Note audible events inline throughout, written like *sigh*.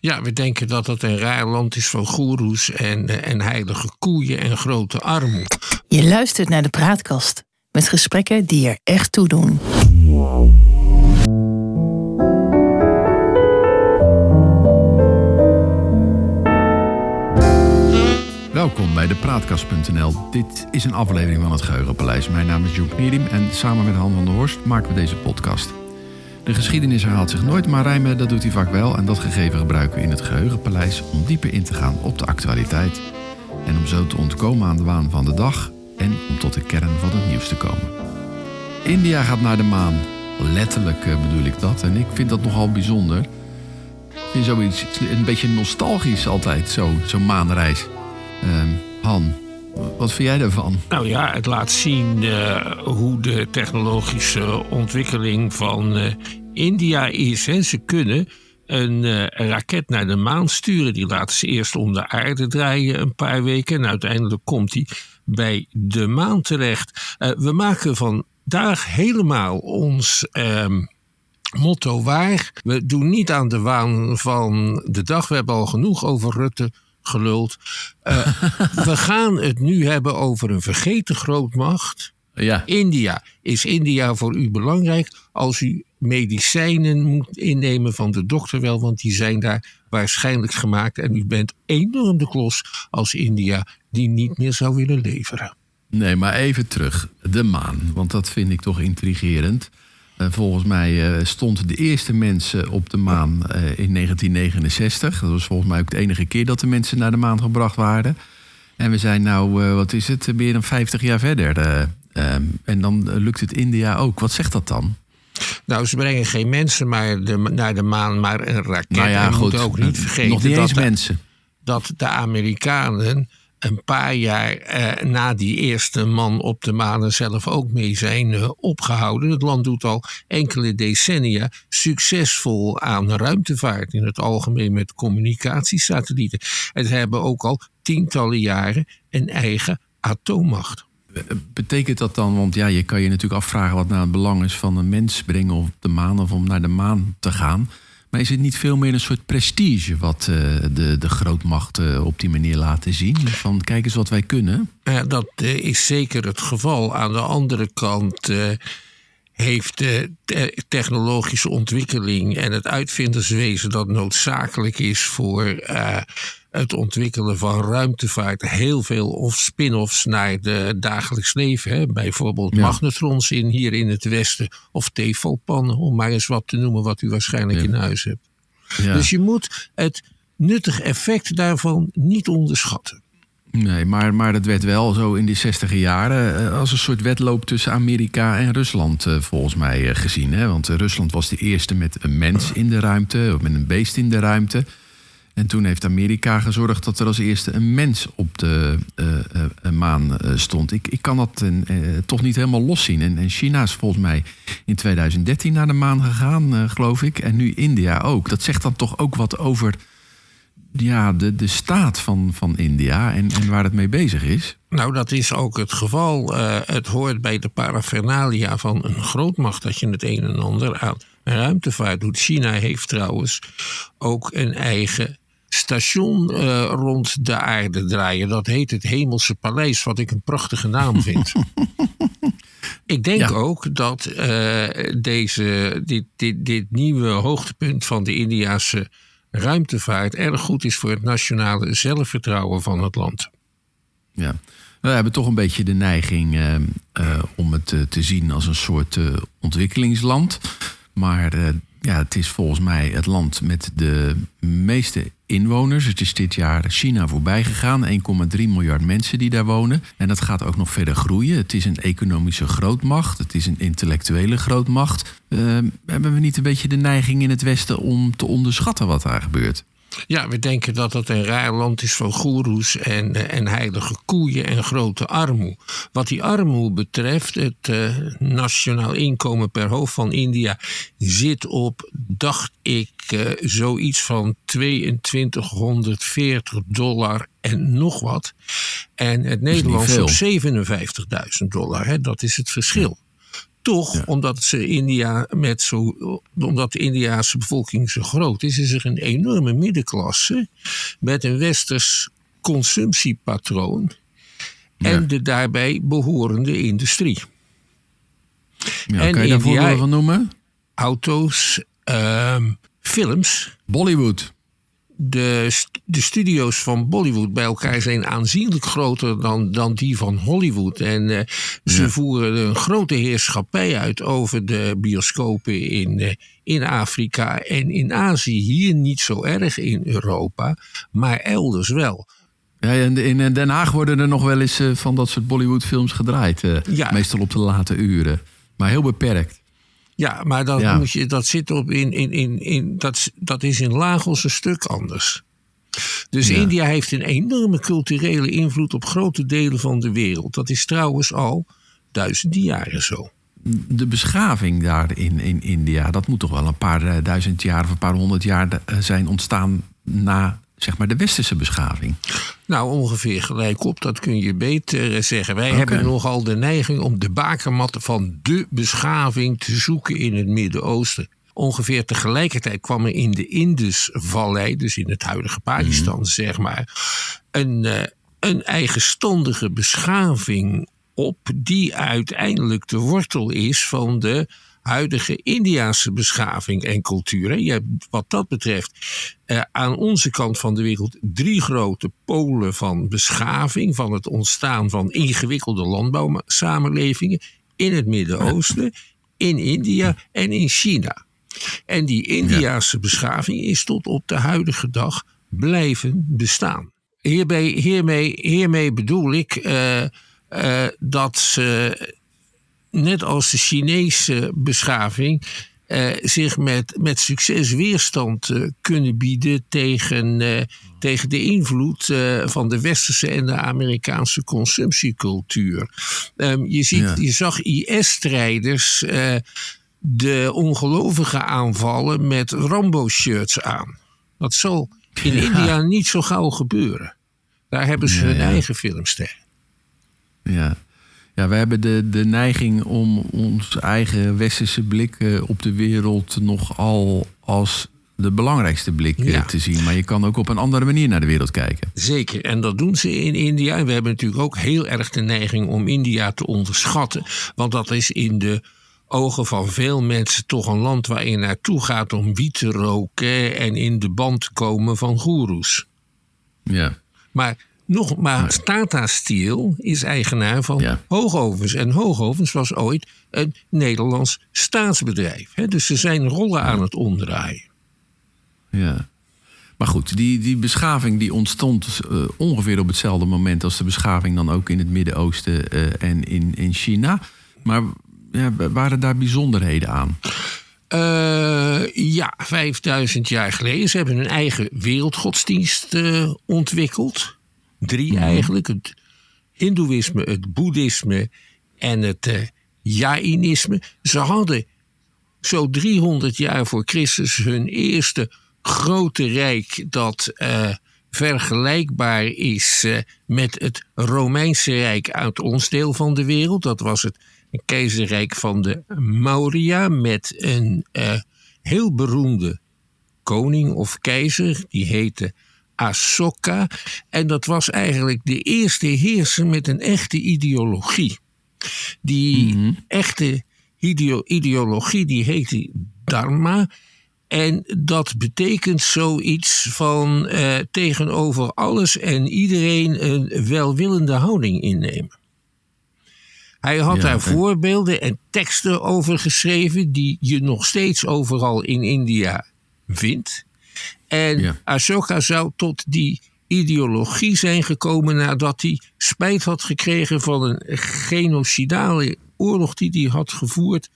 Ja, we denken dat het een raar land is van goeroes en, eh, en heilige koeien en grote armoede. Je luistert naar de praatkast met gesprekken die er echt toe doen. Welkom bij de Praatkast.nl. Dit is een aflevering van het Geheugenpaleis. Mijn naam is Joep Nierim en samen met Han van der Horst maken we deze podcast. De geschiedenis herhaalt zich nooit, maar rijmen dat doet hij vaak wel. En dat gegeven gebruiken we in het Geheugenpaleis om dieper in te gaan op de actualiteit. En om zo te ontkomen aan de waan van de dag en om tot de kern van het nieuws te komen. India gaat naar de maan. Letterlijk eh, bedoel ik dat. En ik vind dat nogal bijzonder. Ik vind zoiets een beetje nostalgisch altijd, zo'n zo maanreis. Ehm, Han, wat vind jij daarvan? Nou ja, het laat zien uh, hoe de technologische ontwikkeling van uh, India is. Hè. Ze kunnen een, uh, een, raket naar de maan sturen. Die laten ze eerst om de aarde draaien een paar weken. En uiteindelijk komt die bij de maan terecht. we maken vandaag helemaal ons. Ehm, motto waar. We doen niet aan de waan van de dag. We hebben al genoeg over Rutte geluld. Uh, *laughs* we gaan het nu hebben over een vergeten grootmacht. Ja. India. Is India voor u belangrijk als u medicijnen moet innemen van de dokter wel? Want die zijn daar waarschijnlijk gemaakt. En u bent enorm de klos als India die niet meer zou willen leveren. Nee, maar even terug. De maan. Want dat vind ik toch intrigerend. Uh, volgens mij uh, stond de eerste mensen op de maan uh, in 1969. Dat was volgens mij ook de enige keer dat de mensen naar de maan gebracht waren. En we zijn nou, wat is het, meer dan 50 jaar verder. Um, en dan lukt het India ook. Wat zegt dat dan? Nou, ze brengen geen mensen maar de, naar de maan, maar een raket. Nou ja, en goed. ook niet vergeten Nog niet eens dat, mensen. dat de Amerikanen een paar jaar eh, na die eerste man op de maan zelf ook mee zijn eh, opgehouden. Het land doet al enkele decennia succesvol aan ruimtevaart, in het algemeen met communicatiesatellieten. En ze hebben ook al tientallen jaren een eigen atoommacht. Betekent dat dan, want ja, je kan je natuurlijk afvragen wat nou het belang is van een mens brengen op de maan of om naar de maan te gaan. Maar is het niet veel meer een soort prestige wat uh, de, de grootmachten op die manier laten zien? Van kijk eens wat wij kunnen. Uh, dat is zeker het geval. Aan de andere kant heeft de technologische ontwikkeling en het uitvinderswezen dat noodzakelijk is voor het ontwikkelen van ruimtevaart heel veel of spin-offs naar de dagelijks leven. Hè? Bijvoorbeeld ja. magnetrons in, hier in het westen of tefalpannen, om maar eens wat te noemen wat u waarschijnlijk ja. in huis hebt. Ja. Dus je moet het nuttige effect daarvan niet onderschatten. Nee, maar, maar dat werd wel zo in die zestiger jaren als een soort wedloop tussen Amerika en Rusland volgens mij gezien. Hè? Want Rusland was de eerste met een mens in de ruimte, of met een beest in de ruimte. En toen heeft Amerika gezorgd dat er als eerste een mens op de uh, uh, maan uh, stond. Ik, ik kan dat toch niet helemaal loszien. En, en China is volgens mij in 2013 naar de maan gegaan, geloof ik. En nu India ook. Dat zegt dan toch ook wat over ja, de, de staat van, van India en, en waar het mee bezig is. Nou, dat is ook het geval. het hoort bij de paraphernalia van een grootmacht dat je het een en ander aan ruimtevaart doet. China heeft trouwens ook een eigen station uh, rond de aarde draaien. Dat heet het Hemelse Paleis, wat ik een prachtige naam vind. *laughs* ik denk ja. ook dat uh, deze, dit, dit, dit nieuwe hoogtepunt van de Indiase ruimtevaart erg goed is voor het nationale zelfvertrouwen van het land. Ja. We hebben toch een beetje de neiging uh, uh, om het te zien als een soort ontwikkelingsland. Maar ja, het is volgens mij het land met de meeste inwoners. Het is dit jaar China voorbij gegaan. 1,3 miljard mensen die daar wonen. En dat gaat ook nog verder groeien. Het is een economische grootmacht. Het is een intellectuele grootmacht. Uh, hebben we niet een beetje de neiging in het Westen om te onderschatten wat daar gebeurt? Ja, we denken dat het een raar land is van goeroes en, en heilige koeien en grote armoe. Wat die armoe betreft, het uh, nationaal inkomen per hoofd van India zit op, dacht ik, uh, zoiets van 2240 dollar en nog wat. En het Nederlands op 57.000 dollar, hè, dat is het verschil. Toch, omdat, ze India met zo, omdat de Indiaanse bevolking zo groot is, is er een enorme middenklasse met een westers consumptiepatroon en de daarbij behorende industrie. Ja, en kan je daar voorbeelden van noemen? Auto's, ehm, films. Bollywood de, de studio's van Bollywood bij elkaar zijn aanzienlijk groter dan, dan die van Hollywood. En uh, ze voeren een grote heerschappij uit over de bioscopen in, uh, in Afrika en in Azië. Hier niet zo erg in Europa, maar elders wel. Ja, en in Den Haag worden er nog wel eens van dat soort Bollywood-films gedraaid. Ja. Meestal op de late uren. Maar heel beperkt. Ja, maar dat, moet je, dat zit op in, in, in, in dat, dat is in Lagos een stuk anders. Dus India heeft een enorme culturele invloed op grote delen van de wereld. Dat is trouwens al duizenden jaren zo. De beschaving daar in, in India, dat moet toch wel een paar eh, duizend jaar of een paar honderd jaar eh, zijn ontstaan na zeg maar de westerse beschaving? Nou, ongeveer gelijk op. Dat kun je beter zeggen. Wij hebben nogal de neiging om de bakermatten van de beschaving te zoeken in het Midden-Oosten. Ongeveer tegelijkertijd kwam er in de Indusvallei, dus in het huidige Pakistan, mhm. zeg maar, een, uh, een eigenstandige beschaving op, die uiteindelijk de wortel is van de huidige Indiaanse beschaving en cultuur. Je hebt wat dat betreft eh, aan onze kant van de wereld drie grote polen van beschaving, van het ontstaan van ingewikkelde landbouwsamenlevingen in het Midden-Oosten, in India en in China. En die Indiaanse beschaving is tot op de huidige dag blijven bestaan. Hierbij, hiermee, hiermee bedoel ik uh, uh, dat ze net als de Chinese beschaving, eh, zich met, met succes weerstand uh, kunnen bieden tegen, uh, tegen de invloed van de westerse en de Amerikaanse consumptiecultuur. Um, je, ziet, je zag IS-strijders de ongelovigen aanvallen met Rambo-shirts aan. Dat zal in India niet zo gauw gebeuren. Daar hebben ze hun eigen films tegen. Ja. Ja, we hebben de, de neiging om ons eigen westerse blik eh, op de wereld nogal als de belangrijkste blik eh, te zien. Maar je kan ook op een andere manier naar de wereld kijken. Zeker, en dat doen ze in India. En we hebben natuurlijk ook heel erg de neiging om India te onderschatten. Want dat is in de ogen van veel mensen toch een land waar je naartoe gaat om wiet te roken en in de band te komen van goeroes. Ja. Maar nog maar Tata Steel is eigenaar van Hoogovens. En Hoogovens was ooit een Nederlands staatsbedrijf. Hè? Dus ze zijn rollen aan het omdraaien. Ja. Maar goed, die, die beschaving die ontstond uh, ongeveer op hetzelfde moment als de beschaving dan ook in het Midden-Oosten uh, en in, in China. Maar ja, waren daar bijzonderheden aan? Uh, ja, 5000 jaar geleden. Ze hebben hun eigen wereldgodsdienst ontwikkeld. Drie mhm. eigenlijk. Het Hindoeïsme, het Boeddhisme en het uh, Jainisme. Ze hadden zo 300 jaar voor Christus hun eerste grote rijk dat uh, vergelijkbaar is uh, met het Romeinse Rijk uit ons deel van de wereld. Dat was het keizerrijk van de Maurya met een heel beroemde koning of keizer. Die heette Asoka. En dat was eigenlijk de eerste heerser met een echte ideologie. Die mhm. echte ideologie die heette Dharma. En dat betekent zoiets van eh, tegenover alles en iedereen een welwillende houding innemen. Hij had daar voorbeelden en teksten over geschreven die je nog steeds overal in India vindt. En Ashoka zou tot die ideologie zijn gekomen nadat hij spijt had gekregen van een genocidale oorlog die hij had gevoerd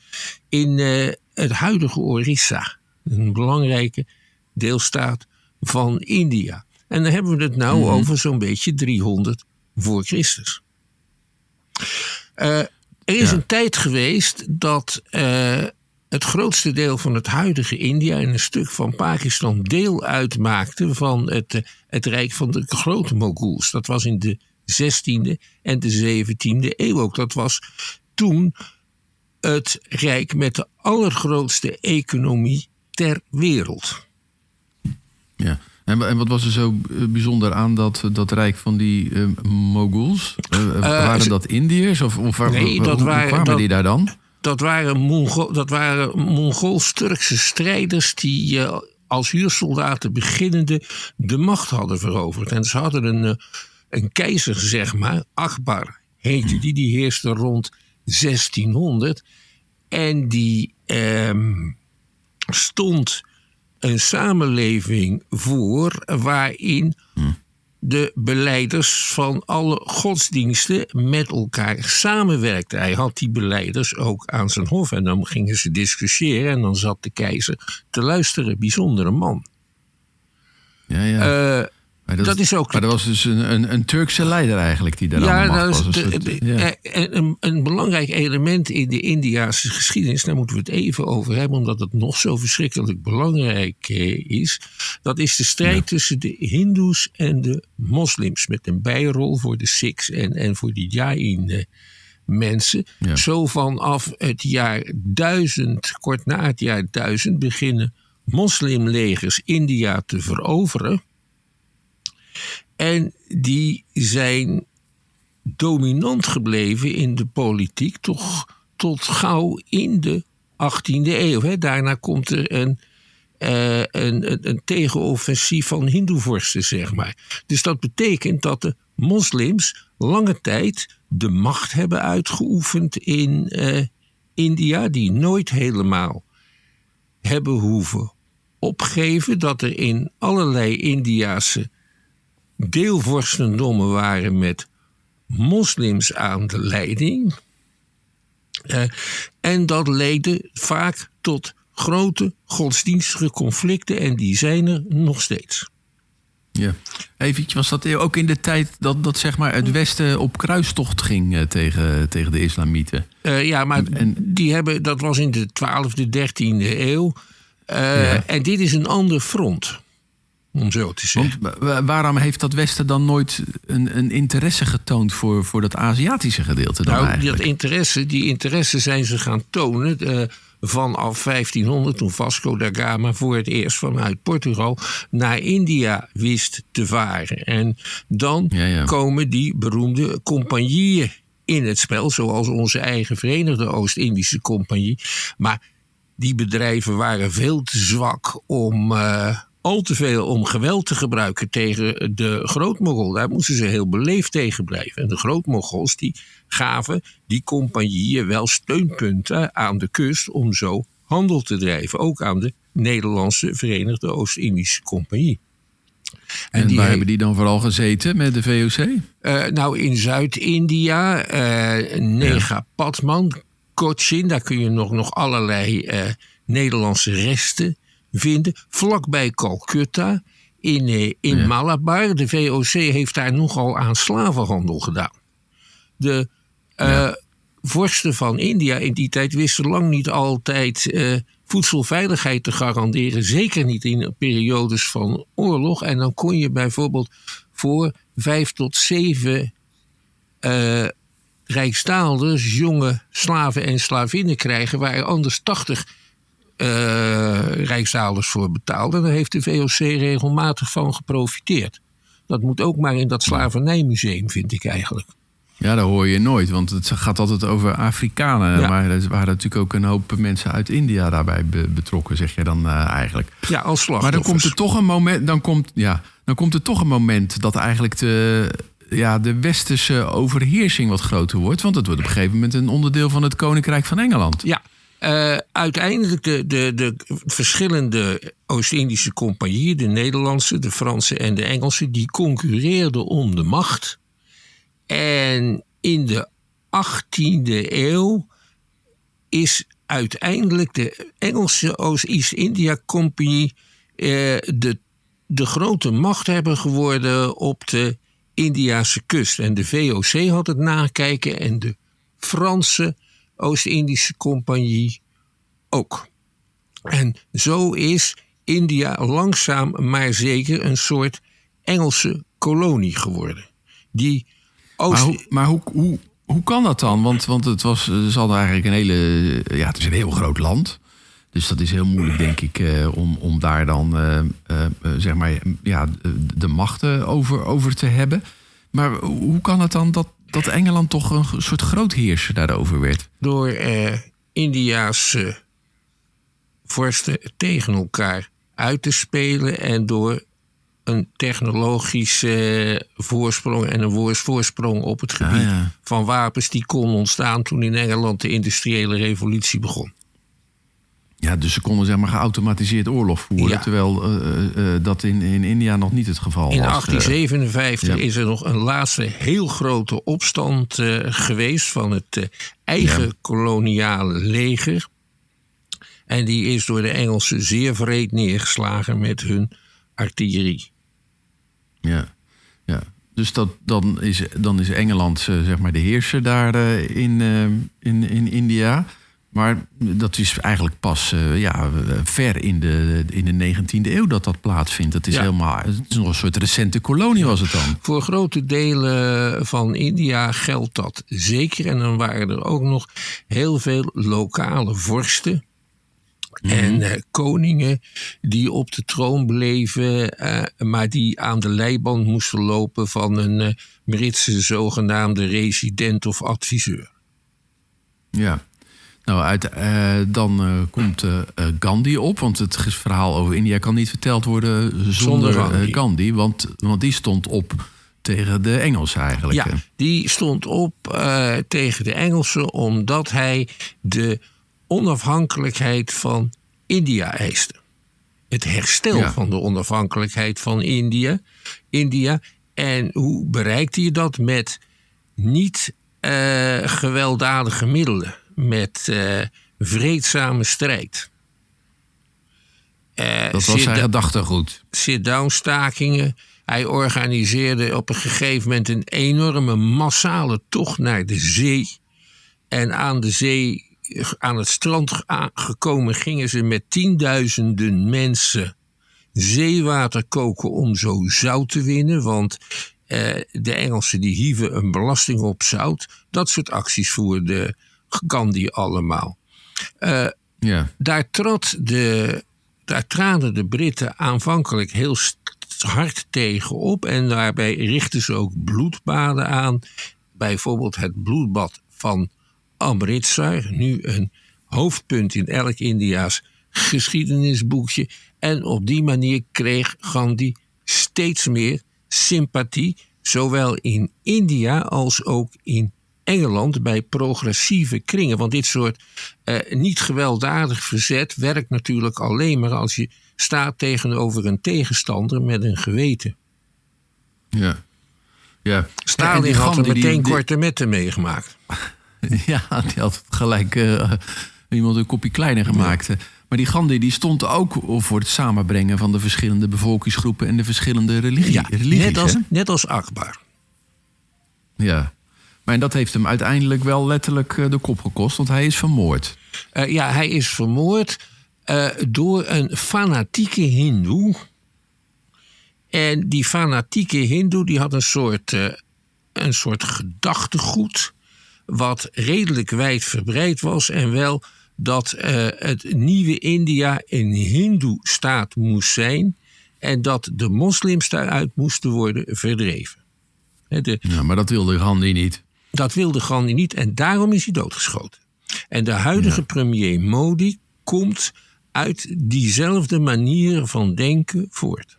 in uh, het huidige Orissa, een belangrijke deelstaat van India. En dan hebben we het nou mhm. over zo'n beetje 300 voor Christus. Uh, er is een tijd geweest dat uh, het grootste deel van het huidige India en een stuk van Pakistan deel uitmaakte van het, het rijk van de grote Moguls. Dat was in de 16e en de 17e eeuw ook. Dat was toen het rijk met de allergrootste economie ter wereld. Ja. En, wat was er zo bijzonder aan dat, dat rijk van die uh, Moguls? Uh, waren dat Indiërs? Of, of nee, dat hoe, waren, kwamen dat, die daar dan? Dat waren, Mongo dat waren Mongols-Turkse strijders die uh, als huursoldaten beginnende de macht hadden veroverd. En ze hadden een, een keizer, zeg maar, Akbar heette die, die heerste rond 1600. En die ehm, stond een samenleving voor waarin de beleiders van alle godsdiensten met elkaar samenwerkten. Hij had die beleiders ook aan zijn hof en dan gingen ze discussiëren en dan zat de keizer te luisteren. Bijzondere man. Ja, ja. Uh, maar dat, dat, is ook. Maar dat was dus een, een, een Turkse leider eigenlijk die daar ja, aan de macht was. Een soort- ja. een, een, een belangrijk element in de Indiase geschiedenis, daar moeten we het even over hebben, omdat het nog zo verschrikkelijk belangrijk eh, is. Dat is de strijd Ja. tussen de Hindoes en de moslims, met een bijrol voor de Sikhs en, en voor die Jain. eh, mensen. Ja. Zo vanaf het jaar 1000, kort na het jaar 1000, beginnen moslimlegers India te veroveren. En die zijn dominant gebleven in de politiek, toch tot gauw in de 18e eeuw. Hè. Daarna komt er een, eh, een, een, een tegenoffensief van Hindoevorsten, zeg maar. Dus dat betekent dat de moslims lange tijd de macht hebben uitgeoefend in eh, India, die nooit helemaal hebben hoeven opgeven. Dat er in allerlei Indiase deelvorstendommen waren met moslims aan de leiding. En dat leidde vaak tot grote godsdienstige conflicten en die zijn er nog steeds. Ja. Eventjes, was dat ook in de tijd dat, dat zeg maar het Westen op kruistocht ging eh, tegen, tegen de islamieten? Eh, ja, maar En- die hebben, dat was in de 12e, 13e eeuw. Eh, Ja. En dit is een ander front, om zo te zeggen. Want wa- waarom heeft dat Westen dan nooit een, een interesse getoond voor, voor dat Aziatische gedeelte dan Nou, dat eigenlijk? interesse, die interesse zijn ze gaan tonen eh, vanaf 1500, toen Vasco da Gama voor het eerst vanuit Portugal naar India wist te varen. En dan Ja, ja. komen die beroemde compagnieën in het spel, zoals onze eigen Verenigde Oost-Indische Compagnie. Maar die bedrijven waren veel te zwak om. eh, al te veel om geweld te gebruiken tegen de grootmogol. Daar moesten ze heel beleefd tegen blijven. En de grootmogols die gaven die compagnieën wel steunpunten aan de kust om zo handel te drijven. Ook aan de Nederlandse Verenigde Oost-Indische Compagnie. en die waar he- hebben die dan vooral gezeten met de VOC? eh, nou, in Zuid-India, eh Negapatman, Cochin, daar kun je nog, nog allerlei eh, Nederlandse resten vinden. Vlakbij Calcutta, in, eh, in Ja. Malabar. De VOC heeft daar nogal aan slavenhandel gedaan. De eh, Ja. vorsten van India in die tijd wisten lang niet altijd eh, voedselveiligheid te garanderen. Zeker niet in periodes van oorlog. En dan kon je bijvoorbeeld voor vijf tot zeven rijksdaalders jonge slaven en slavinnen krijgen... waar er anders 80 eh rijksdaalders voor betaalden. En daar heeft de VOC regelmatig van geprofiteerd. Dat moet ook maar in dat slavernijmuseum, vind ik eigenlijk. Ja, dat hoor je nooit, want het gaat altijd over Afrikanen. Ja. Maar er waren natuurlijk ook een hoop mensen uit India daarbij be- betrokken, zeg je dan eh, eigenlijk. Ja, als Maar slachtoffers. dan komt er toch een moment, dan komt, ja, dan komt er toch een moment dat eigenlijk de, ja, de westerse overheersing wat groter wordt. Want het wordt op een gegeven moment een onderdeel van het Koninkrijk van Engeland. Ja, eh, uiteindelijk de, de, de verschillende Oost-Indische compagnieën, de Nederlandse, de Franse en de Engelse, die concurreerden om de macht. En in de 18e eeuw is uiteindelijk de Engelse Oost-East-India Compagnie eh, de, de grote machthebber geworden op de Indiase kust. En de VOC had het nakijken en de Franse Oost-Indische Compagnie ook. En zo is India langzaam maar zeker een soort Engelse kolonie geworden. Die Maar, Oost... hoe, maar hoe, hoe, hoe kan dat dan? Want, want het was, ze hadden eigenlijk een hele, ja, het is een heel groot land. Dus dat is heel moeilijk, denk ik, eh, om, om daar dan eh, eh, zeg maar, ja, de machten over, over te hebben. Maar hoe kan het dan dat, dat Engeland toch een soort grootheerser daarover werd? Door India's vorsten tegen elkaar uit te spelen en door een technologische voorsprong en een voorsprong op het gebied Ah, ja. van wapens die kon ontstaan toen in Engeland de industriële revolutie begon. Ja, dus ze konden zeg maar geautomatiseerd oorlog voeren. Ja. Terwijl eh, eh, eh, dat in, in India nog niet het geval In was. 1857 ja. is er nog een laatste heel grote opstand geweest van het eigen Ja. koloniale leger. En die is door de Engelsen zeer vreed neergeslagen met hun artillerie. Ja, ja. Dus dat, dan, is, dan is Engeland zeg maar de heerser daar in, in, in India. Maar dat is eigenlijk pas eh, ja, ver in de, in de 19e eeuw dat dat plaatsvindt. Het is, Ja. helemaal, het is nog een soort recente kolonie was het dan. Voor grote delen van India geldt dat zeker. En dan waren er ook nog heel veel lokale vorsten. En eh, koningen die op de troon bleven, eh, maar die aan de leiband moesten lopen van een Britse zogenaamde resident of adviseur. Ja. Nou, uit, eh, dan eh, komt eh, Gandhi op. Want het verhaal over India kan niet verteld worden zonder, Zonder Gandhi. Want, want die stond op tegen de Engelsen eigenlijk. Ja, die stond op tegen de Engelsen omdat hij de onafhankelijkheid van India eiste. Het herstel Ja. van de onafhankelijkheid van India. India. En hoe bereikte je dat? Met niet gewelddadige middelen. Met eh, vreedzame strijd. Eh, Dat was zijn da- gedachtegoed. sit-down stakingen. Hij organiseerde op een gegeven moment een enorme massale tocht naar de zee. En aan de zee, aan het strand aangekomen, gingen ze met tienduizenden mensen zeewater koken om zo zout te winnen. Want eh, de Engelsen die hieven een belasting op zout. Dat soort acties voerde Gandhi allemaal. Eh, Ja. daar, trad de, daar traden de Britten aanvankelijk heel hard tegen op. En daarbij richtten ze ook bloedbaden aan. Bijvoorbeeld het bloedbad van Amritsar. Nu een hoofdpunt in elk Indiaas geschiedenisboekje. En op die manier kreeg Gandhi steeds meer sympathie. Zowel in India als ook in Engeland bij progressieve kringen. Want dit soort eh, niet gewelddadig verzet werkt natuurlijk alleen maar als je staat tegenover een tegenstander met een geweten. Ja. Ja. Stalin had er die- meteen die- korte metten meegemaakt. *laughs* Ja, die had gelijk eh, iemand een kopje kleiner gemaakt. Maar die Gandhi die stond ook voor het samenbrengen van de verschillende bevolkingsgroepen en de verschillende religie, Ja, religies. net als, hè? net als Akbar. Ja. Maar en dat heeft hem uiteindelijk wel letterlijk eh, de kop gekost, want hij is vermoord. Eh, ja, hij is vermoord eh, door een fanatieke hindoe. En die fanatieke hindoe die had een soort, een soort gedachtegoed... wat redelijk wijd verbreid was. En wel dat het nieuwe India een hindoe-staat moest zijn... en dat de moslims daaruit moesten worden verdreven. De, Ja, maar dat wilde Gandhi niet. Dat wilde Gandhi niet en daarom is hij doodgeschoten. En de huidige premier Modi komt uit diezelfde manier van denken voort.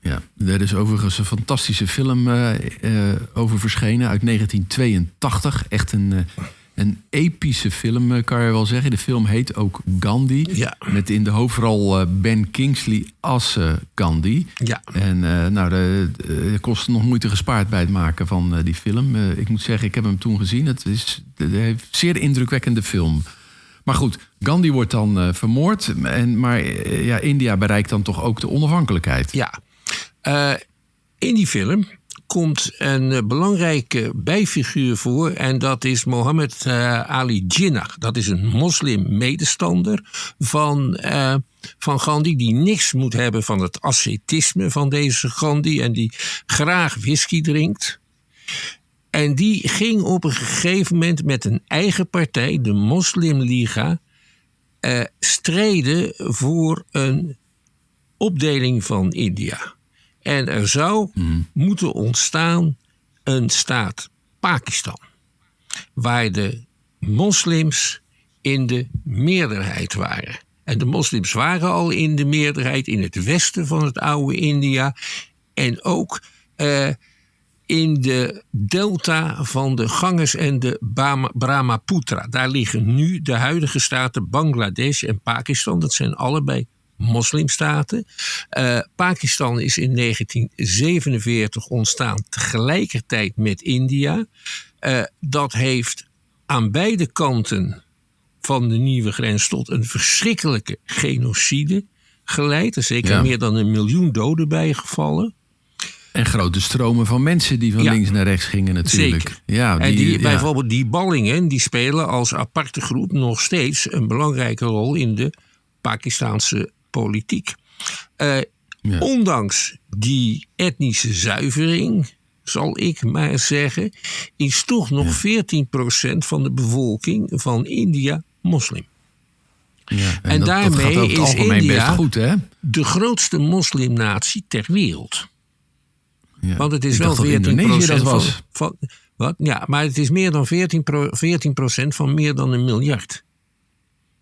Ja, er is overigens een fantastische film eh, eh, over verschenen uit 1982. Echt een, eh, een epische film, eh, kan je wel zeggen. De film heet ook Gandhi. Ja. Met in de hoofdrol eh, Ben Kingsley als eh, Gandhi. Ja. En nou, de, de- er kost nog moeite gespaard bij het maken van die film. Ik moet zeggen, ik heb hem toen gezien. Het is een zeer indrukwekkende film. Maar goed, Gandhi wordt dan vermoord. En, maar ja, India bereikt dan toch ook de onafhankelijkheid. Ja. In die film komt een eh, belangrijke bijfiguur voor en dat is Mohammed eh, Ali Jinnah. Dat is een moslim-medestander van, eh, van Gandhi die niks moet hebben van het ascetisme van deze Gandhi en die graag whisky drinkt. En die ging op een gegeven moment met een eigen partij, de Moslimliga, eh, strijden voor een opdeling van India. En er zou moeten ontstaan een staat Pakistan, waar de moslims in de meerderheid waren. En de moslims waren al in de meerderheid in het westen van het oude India. En ook eh, in de delta van de Ganges en de Brahmaputra. Daar liggen nu de huidige staten Bangladesh en Pakistan. Dat zijn allebei moslimstaten. Eh, Pakistan is in 1947 ontstaan tegelijkertijd met India. Eh, dat heeft aan beide kanten van de nieuwe grens tot een verschrikkelijke genocide geleid. Er zijn zeker Ja. meer dan een miljoen doden bijgevallen. En grote stromen van mensen die van Ja. links naar rechts gingen natuurlijk. Zeker. Ja, en die, ja. bijvoorbeeld die ballingen, die spelen als aparte groep nog steeds een belangrijke rol in de Pakistaanse politiek. Eh, Ja. Ondanks die etnische zuivering, zal ik maar zeggen, is toch nog 14% van de bevolking van India moslim. Ja, en dat daarmee is India- goed, hè? De grootste moslimnatie ter wereld. Ja. Want het is Ik wel dacht dat 14 Indonesië dat van, was. van. Wat? Ja, maar het is meer dan 14, pro, 14 van meer dan een miljard.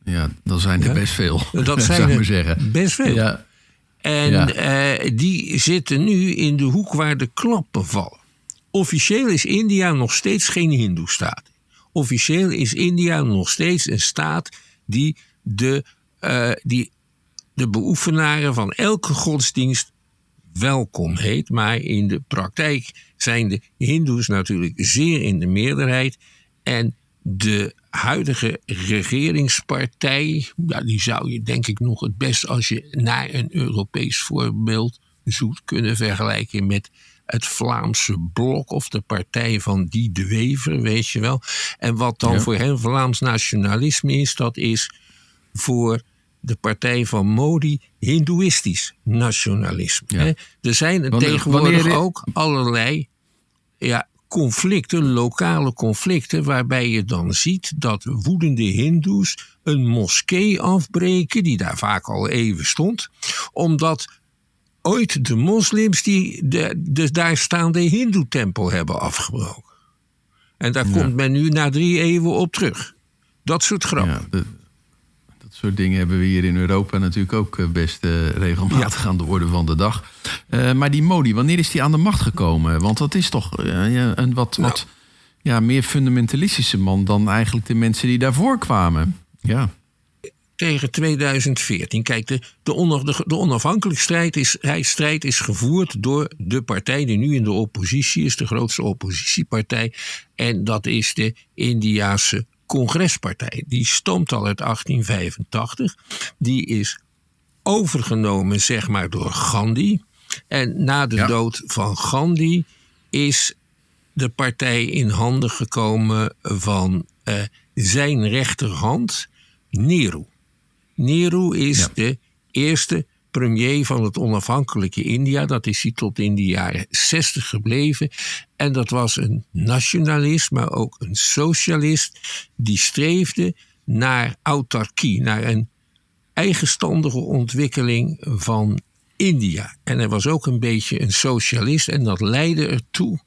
Ja, dan zijn er Ja. best veel. Dat *laughs* zou zijn ik er maar zeggen. best veel. Ja, En Ja. eh, die zitten nu in de hoek waar de klappen vallen. Officieel is India nog steeds geen Hindoestaat. Officieel is India nog steeds een staat die de, eh, die de beoefenaren van elke godsdienst welkom heet. Maar in de praktijk zijn de Hindoes natuurlijk zeer in de meerderheid. En de huidige regeringspartij, ja, die zou je denk ik nog het best als je naar een Europees voorbeeld zoekt kunnen vergelijken met het Vlaamse blok of de partij van Die de Wever, weet je wel. En wat dan Ja. voor hen Vlaams nationalisme is, dat is voor de partij van Modi hindoeïstisch nationalisme. Ja. hè. Er zijn tegenwoordig wanneer- ook allerlei ja, conflicten, lokale conflicten, waarbij je dan ziet dat woedende Hindoes een moskee afbreken, die daar vaak al even stond, omdat ooit de moslims die de, de daar staande Hindoe-tempel hebben afgebroken. En daar komt men nu na drie eeuwen op terug. Dat soort grappen. ja, soort dingen hebben we hier in Europa natuurlijk ook eh, best eh, regelmatig aan de orde van de dag. Eh, maar die Modi, wanneer is die aan de macht gekomen? Want dat is toch een wat, Nou. wat ja, meer fundamentalistische man dan eigenlijk de mensen die daarvoor kwamen. Ja, tegen 2014. Kijk, de, de, de, de onafhankelijke strijd is, hij, strijd is gevoerd door de partij die nu in de oppositie is, de grootste oppositiepartij. En dat is de Indiase Congrespartij. Die stamt al uit 1885. Die is overgenomen, zeg maar, door Gandhi. En na de Ja. dood van Gandhi is de partij in handen gekomen van eh, zijn rechterhand, Nehru. Nehru is Ja. de eerste premier van het onafhankelijke India. Dat is hij tot in de jaren 60 gebleven. En dat was een nationalist, maar ook een socialist. Die streefde naar autarkie, naar een eigenstandige ontwikkeling van India. En hij was ook een beetje een socialist en dat leidde ertoe,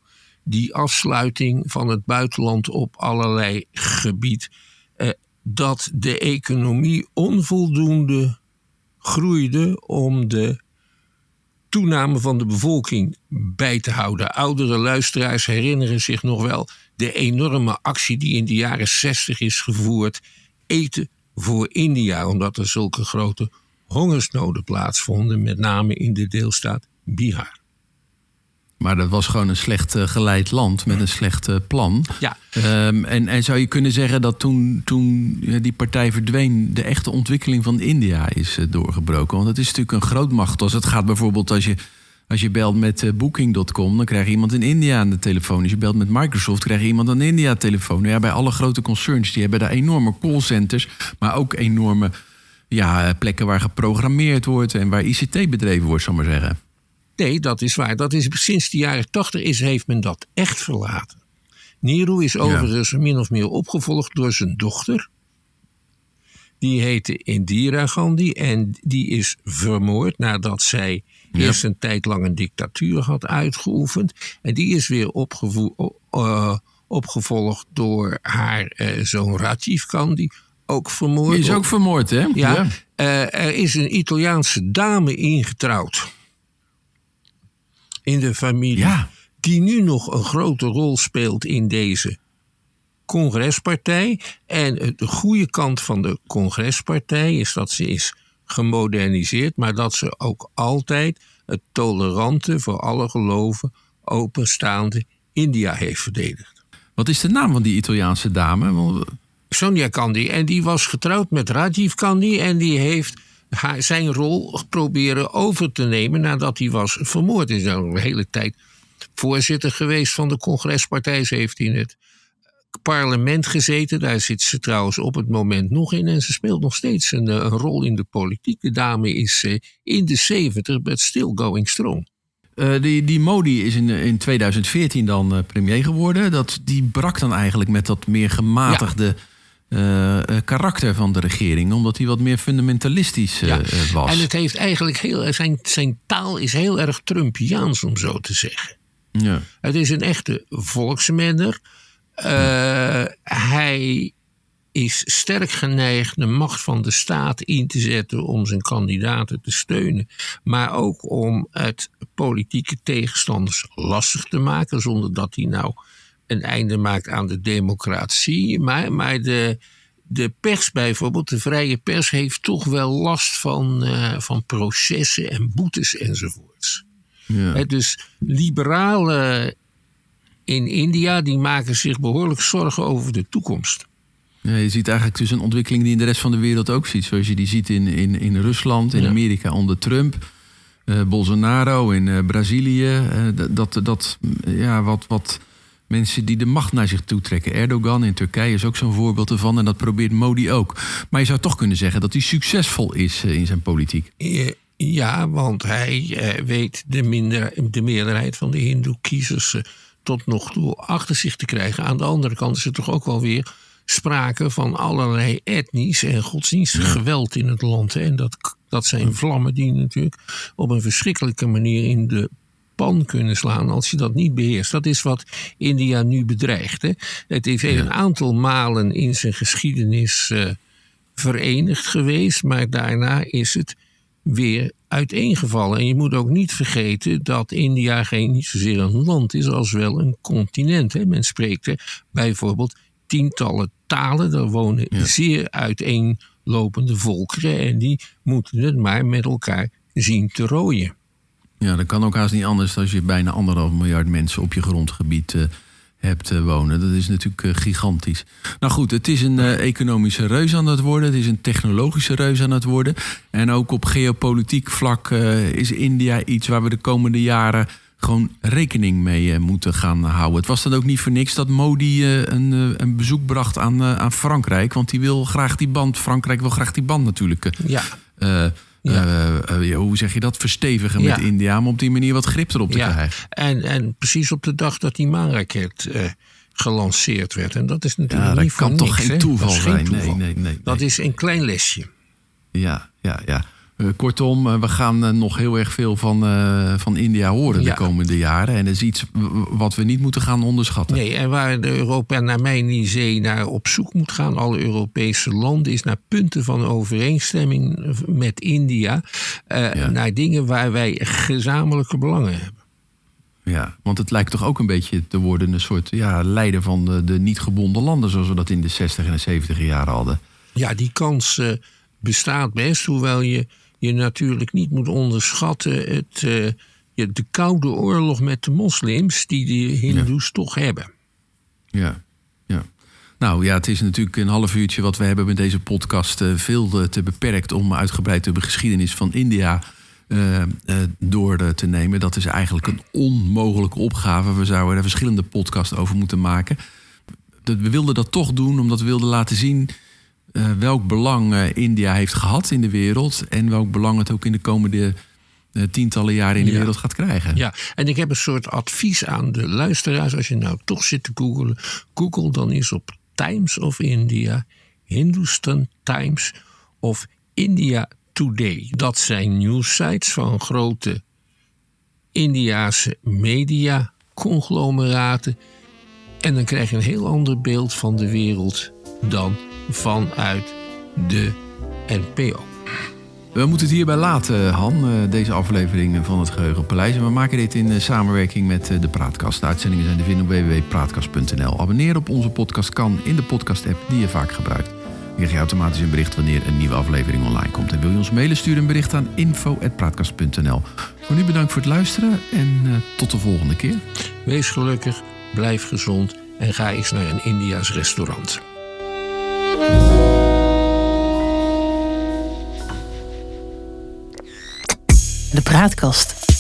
die afsluiting van het buitenland op allerlei gebied, eh, dat de economie onvoldoende groeide om de toename van de bevolking bij te houden. Oudere luisteraars herinneren zich nog wel de enorme actie die in de jaren 60 is gevoerd. Eten voor India, omdat er zulke grote hongersnoden plaatsvonden, met name in de deelstaat Bihar. Maar dat was gewoon een slecht eh, geleid land met een slecht eh, plan. Ja, Ehm, en, en zou je kunnen zeggen dat toen, toen ja, die partij verdween, de echte ontwikkeling van India is eh, doorgebroken? Want het is natuurlijk een grootmacht. Als het gaat bijvoorbeeld als je, als je belt met eh, Booking.com, dan krijg je iemand in India aan de telefoon. Als je belt met Microsoft, krijg je iemand aan de India-telefoon. Ja, bij alle grote concerns, die hebben daar enorme callcenters, maar ook enorme ja, plekken waar geprogrammeerd wordt en waar ICT bedreven wordt, zal ik maar zeggen. Nee, dat is waar. Dat is, sinds de jaren 80 is, heeft men dat echt verlaten. Nehru is overigens min of meer opgevolgd door zijn dochter. Die heette Indira Gandhi en die is vermoord nadat zij Ja. eerst een tijd lang een dictatuur had uitgeoefend. En die is weer opgevo- opgevolgd door haar eh, zoon Rajiv Gandhi, ook vermoord. Die is ook vermoord, hè? Ja, eh, er is een Italiaanse dame ingetrouwd in de familie. Ja. Die nu nog een grote rol speelt in deze congrespartij. En de goede kant van de congrespartij is dat ze is gemoderniseerd. Maar dat ze ook altijd het tolerante, voor alle geloven, openstaande India heeft verdedigd. Wat is de naam van die Italiaanse dame? Sonia Gandhi. En die was getrouwd met Rajiv Gandhi. En die heeft haar, zijn rol proberen over te nemen nadat hij was vermoord. Hij is al een hele tijd voorzitter geweest van de congrespartij. Ze heeft in het parlement gezeten. Daar zit ze trouwens op het moment nog in. En ze speelt nog steeds een, eh, een rol in de politiek. De dame is eh, in de 70, but still going strong. Eh, die, die Modi is in, in 2014 dan premier geworden. Dat, die brak dan eigenlijk met dat meer gematigde eh, karakter van de regering. Omdat hij wat meer fundamentalistisch eh, Ja. was. En het heeft eigenlijk heel, zijn, zijn taal is heel erg Trumpiaans, om zo te zeggen. ja. Het is een echte volksmenner. Hij is sterk geneigd de macht van de staat in te zetten om zijn kandidaten te steunen. Maar ook om het politieke tegenstanders lastig te maken, zonder dat hij nou een einde maakt aan de democratie. Maar, maar de, de pers bijvoorbeeld, de vrije pers, heeft toch wel last van, eh, van processen en boetes enzovoorts. Ja. Dus liberalen in India die maken zich behoorlijk zorgen over de toekomst. Ja, je ziet eigenlijk dus een ontwikkeling die in de rest van de wereld ook ziet. Zoals je die ziet in, in, in Rusland, in Ja. Amerika onder Trump, eh, Bolsonaro in eh, Brazilië. dat- dat, ja, wat, wat mensen die de macht naar zich toe trekken. Erdogan in Turkije is ook zo'n voorbeeld ervan. En dat probeert Modi ook. Maar je zou toch kunnen zeggen dat hij succesvol is eh, in zijn politiek. Ja, want hij eh, weet de, minder, de meerderheid van de Hindoe-kiezers eh, tot nog toe achter zich te krijgen. Aan de andere kant is er toch ook wel weer sprake van allerlei etnisch en godsdienstig geweld in het land. En dat, dat zijn vlammen die natuurlijk op een verschrikkelijke manier in de pan kunnen slaan als je dat niet beheerst. Dat is wat India nu bedreigt. Hè. Het is een aantal malen in zijn geschiedenis eh, verenigd geweest, maar daarna is het weer uiteengevallen. En je moet ook niet vergeten dat India geen niet zozeer een land is als wel een continent. Hè. Men spreekt er bijvoorbeeld tientallen talen. Er wonen zeer uiteenlopende volkeren en die moeten het maar met elkaar zien te rooien. Ja, dat kan ook haast niet anders als je bijna anderhalf miljard mensen op je grondgebied eh, hebt eh, wonen. Dat is natuurlijk eh, gigantisch. Nou goed, het is een economische reus aan het worden. Het is een technologische reus aan het worden. En ook op geopolitiek vlak is India iets waar we de komende jaren gewoon rekening mee moeten gaan houden. Het was dan ook niet voor niks dat Modi een, een bezoek bracht aan, aan Frankrijk. Want die wil graag die band, Frankrijk wil graag die band natuurlijk Ja, Ja. eh, eh, ja, hoe zeg je dat? Verstevigen met Ja. India. Om op die manier wat grip erop te ja. krijgen. En, en precies op de dag dat die maanraket eh, gelanceerd werd. En dat is natuurlijk dat niet kan toch niks, geen toeval Dat is geen zijn? toeval. Nee, nee, nee. Dat is een klein lesje. Ja, ja, ja. Eh, kortom, eh, we gaan eh, nog heel erg veel van, van India horen Ja. de komende jaren. En dat is iets wat we niet moeten gaan onderschatten. Nee, en waar de Europa naar mijn idee naar op zoek moet gaan, alle Europese landen, is naar punten van overeenstemming met India. Ja. Naar dingen waar wij gezamenlijke belangen hebben. Ja, want het lijkt toch ook een beetje te worden een soort ja, leider van de, de niet gebonden landen. Zoals we dat in de 60 en de 70 jaren hadden. Ja, die kans bestaat best, hoewel je je natuurlijk niet moet onderschatten het, eh, de koude oorlog met de moslims die de Hindoes toch hebben. Ja, ja. Nou ja, het is natuurlijk een half uurtje wat we hebben met deze podcast eh, veel eh, te beperkt om uitgebreid de geschiedenis van India door te nemen. Dat is eigenlijk een onmogelijke opgave. We zouden er verschillende podcasts over moeten maken. We wilden dat toch doen omdat we wilden laten zien eh, welk belang eh, India heeft gehad in de wereld en welk belang het ook in de komende eh, tientallen jaren in de Ja. wereld gaat krijgen. Ja, en ik heb een soort advies aan de luisteraars. Als je nou toch zit te googelen, google dan eens op Times of India, Hindustan Times of India Today. Dat zijn nieuwssites van grote Indiase media-conglomeraten. En dan krijg je een heel ander beeld van de wereld dan vanuit de NPO. We moeten het hierbij laten, Han, eh, deze aflevering van het Geheugenpaleis. En we maken dit in eh, samenwerking met eh, de Praatkast. De uitzendingen zijn te vinden op www.praatkast.nl. Abonneren op onze podcast kan in de podcast-app die je vaak gebruikt. Krijg je automatisch een bericht wanneer een nieuwe aflevering online komt. En wil je ons mailen, stuur een bericht aan info.praatkast.nl. Voor nu bedankt voor het luisteren en tot de volgende keer. Wees gelukkig, blijf gezond en ga eens naar een Indiaas restaurant. De Praatkast.